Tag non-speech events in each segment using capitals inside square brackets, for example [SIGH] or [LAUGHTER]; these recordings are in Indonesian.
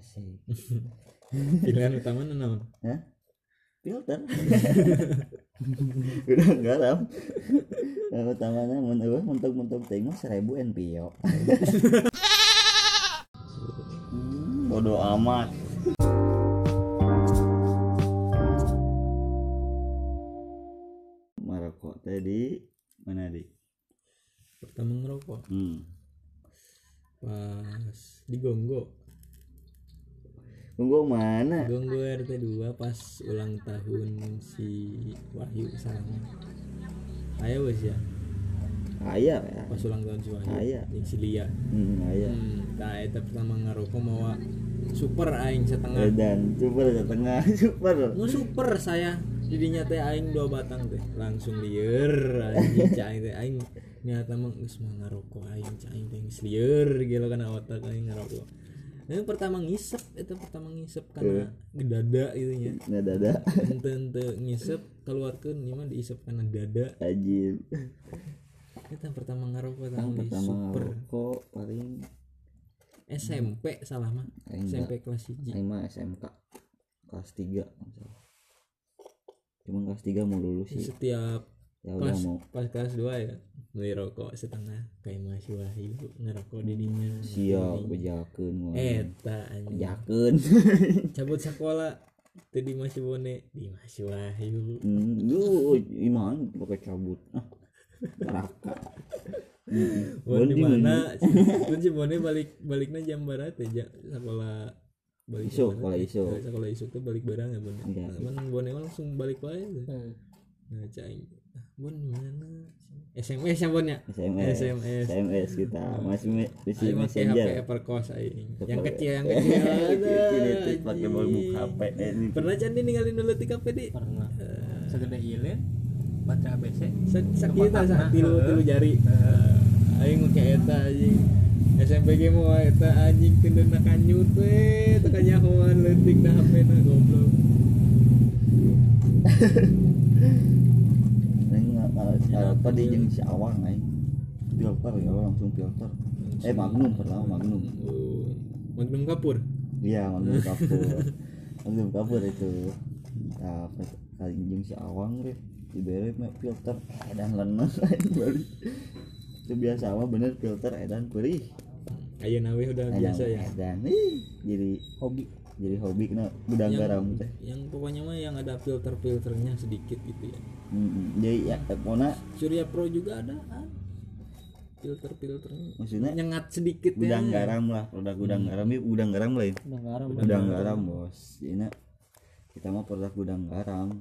asik pilihan utama naon Hah? filter [LAUGHS] udah garam yang utamanya mun eueuh mentok-mentok mah 1000 NPO Hmm, bodoh amat. Maroko tadi mana di? Pertama ngerokok? Hmm. pas di Gonggo Tunggu mana? Gonggo RT 2 pas ulang tahun si Wahyu salahnya ayo wes ya. Aya ya. Pas ulang tahun si Wahyu. Aya. yang si Lia. Hmm, aya hmm, nah eta pertama ngerokok mau super aing setengah. Dan super setengah [LAUGHS] super. Mau super saya. Jadinya teh aing dua batang teh. Langsung lieur anjing cai teh. Aing nyata mah geus mah ngarokok aing cai teh geus lieur gitu kan otak aing ngarokok yang pertama ngisep itu pertama ngisep karena dada gitu nya nggak dada ente ente ngisep keluarkan ini mah diisep karena dada. Ajib. Itu yang pertama ngarokok di pertama super rokok paling SMP salah mah. SMP kelas 1 Aing mah SMK kelas 3 cuman kelas 3 mau lulus sih. setiap ya udah pas mau. pas kelas 2 ya beli rokok setengah kayak masih wahyu ngerokok di dinya siap bejakeun eta anjing. Bejakeun [LAUGHS] cabut sekolah teu di masih bone di masih wahyu hmm lu iman pakai cabut. Ah neraka. [LAUGHS] Bon di mana? si bone balik baliknya jam barat ya sekolah balik Isu, sekolah isu. Sekolah isu tuh balik barang ya bone Iya. kan bone langsung balik wae tuh. nah cai bon di mana SMS ya bon ya SMS SMS. SMS kita masih me- isi Aing pakai HP messenger Evercost aing. Yang kecil yang [LAUGHS] kecil. ini tuh pakai buka HP eh, ini Pernah candi ninggalin dulu di kafe di. pernah segede ilin baca ABC Sak- Sakit Kepala sak tilu tilu jari. Aing make eta anjing. SMP ge mau eta anjing kendena kanyut we, teu kanyahoan leutik da HP na goblok. [LAUGHS] Aing nggak nggak apa di jeung si awang aing filter ya langsung filter eh magnum pertama magnum. Oh, Magnum kapur. iya magnum [LAUGHS] kapur. Magnum kapur itu. Nah kali jeung si awang rek dibere filter edan lenes [LAUGHS] balik itu biasa mah bener filter edan perih Ayeuna we udah biasa ya. edan ih jadi hobi jadi hobi kena gudang garam teh yang pokoknya mah yang ada filter-filternya sedikit gitu ya. Hmm, jadi ya pokoknya Surya Pro juga ada ah. filter-filternya. Maksudnya? Nyengat sedikit gudang ya garam lah produk gudang garam. Ini gudang garam lain udah garam gudang garam bos. Ini kita mah produk gudang garam.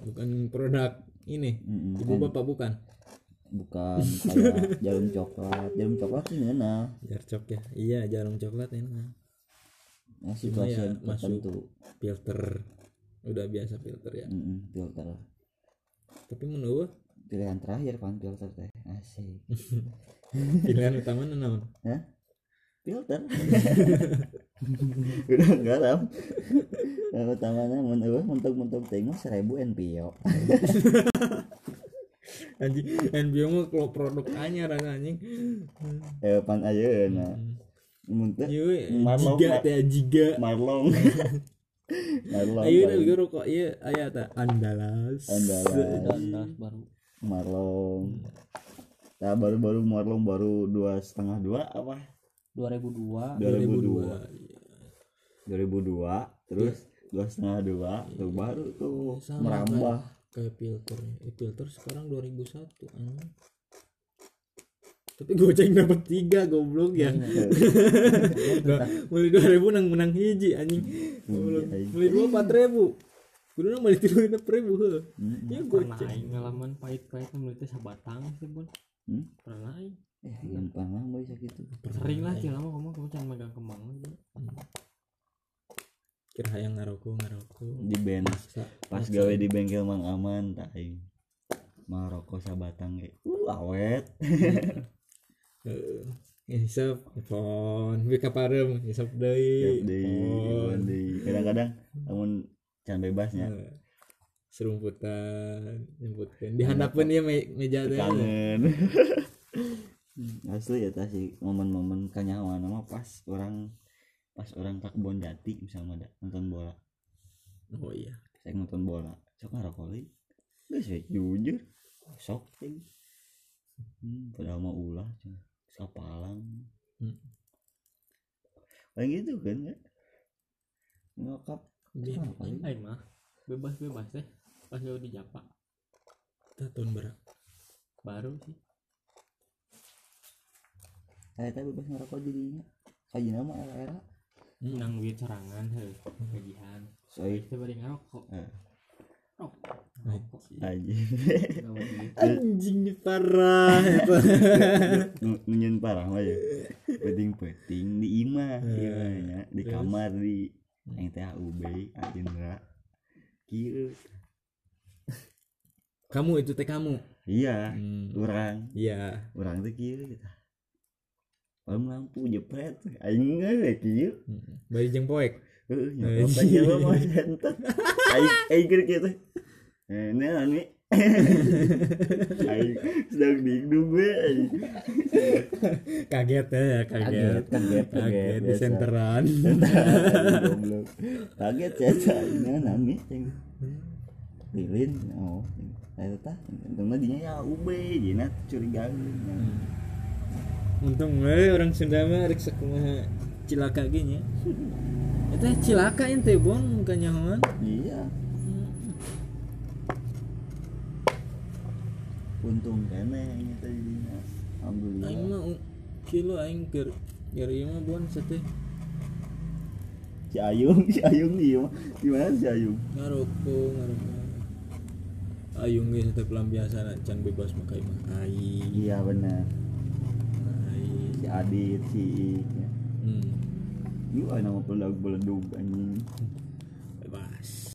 Bukan produk ini. Mm-mm. ibu bapak bukan? Bukan kayak [LAUGHS] jarum coklat. Jarum coklat sih nah jar cok ya. Iya jarum coklat enak nah, Cuma situasi ya tertentu. filter. Udah biasa filter ya. Mm-mm, filter. Tapi menurut pilihan terakhir pan filter teh. Asik. [LAUGHS] Pilihan utama naon Hah? filter. [LAUGHS] Udah garam yang utamanya eueuh mentok-mentok teh mah 1000 NPO anjing NBO mah kalau produk anyar anjing. Eh pan mun teh iya we, Marlong, jiga teh jiga. Marlong marlong [LAUGHS] [LAUGHS] ayo paling. gue rokok iya aya ta andalas. Andalas. baru. Marlong. Nah baru-baru marlong baru dua setengah dua apa? 2002 2002 2002 2002 terus dua setengah dua tuh baru tuh merambah. kayak filternya eh, filter sekarang 2001 anjing tapi goceng dapat tiga goblok ya. Beli dua ribu nang menang hiji anjing. Iya, beli dua empat ribu. Kudu nang beli tiga enam ribu ya pernah goceng aing ngalaman pahit-pahit mulai sabatang sih bun Hmm? pernah eh gampang lah bisa gitu sering lah sih lama kamu kamu jangan megang kembang aja kira yang ngaroko ngaroko di band pas gawe di bengkel mang aman tak rokok sabatang ge uh awet [LAUGHS] Heeh. Hisap phone, we kaparem hisap Tiap deui. di kadang-kadang namun can bebasnya serumputan nyebutkan. Dihandapkeun ieu me- meja teh kangen. [LAUGHS] [LAUGHS] Asli ya sih. Momen-momen kanyawan nama pas orang pas orang ke kebon jati misalnya ada nonton bola. Oh iya. Saya nonton bola. Sok ngerokok lagi gak sih jujur. Sok ting hmm, padahal mau ulah cuma sapalang Hmm. kayak gitu kan ya. Ngokap Dia Apa ini? Aing mah? Bebas bebas teh pas gue di Japa. Tahun berapa baru sih. Saya teh bebas ngerokok jadinya kaji nama era era nang duit serangan heuh. Gajihan soy kita bari ngarokok Eh. rokok Duit. anjing. Parah. [LAUGHS] Itu nunyin parah mah ya peting peting di imah Eh, iya nya. di kamar di yang teh UB Indra. Kieu kamu itu teh kamu? Iya Hmm, orang. Iya. Orang tuh kieu gitu Palem lampu jepret aing ngewe kieu Hmm. bari jeung poek? Heeh, nyokap aja lo mau sentet. [LAUGHS] Aing aing gitu. Eh, ini ani. Aing sedang digdung gue. kaget ya kaget kaget, kaget, kaget di senteran. Kaget ya, ini nami. Lilin, oh. Saya tah, untung dinya ya UB, jina curiga. untung we orang Sunda mah rek sakumaha cilaka ge nya eta cilaka ente bon kanyahoan Iya, untung kene ini tadi dinya. aing Alhamdulillah. mah u- kilo aing keur keur ieu mah bon sateh Si Ayung, [LAUGHS] si Ayung di mah. Di mana si Ayung? ngaroko ngaroko ayung ge sateh pelampiasan can bebas makai mah aing Iya benar. aing Si Adit, si Ik. ya. hmm Yuk, nama pelag beledug anjing. bebas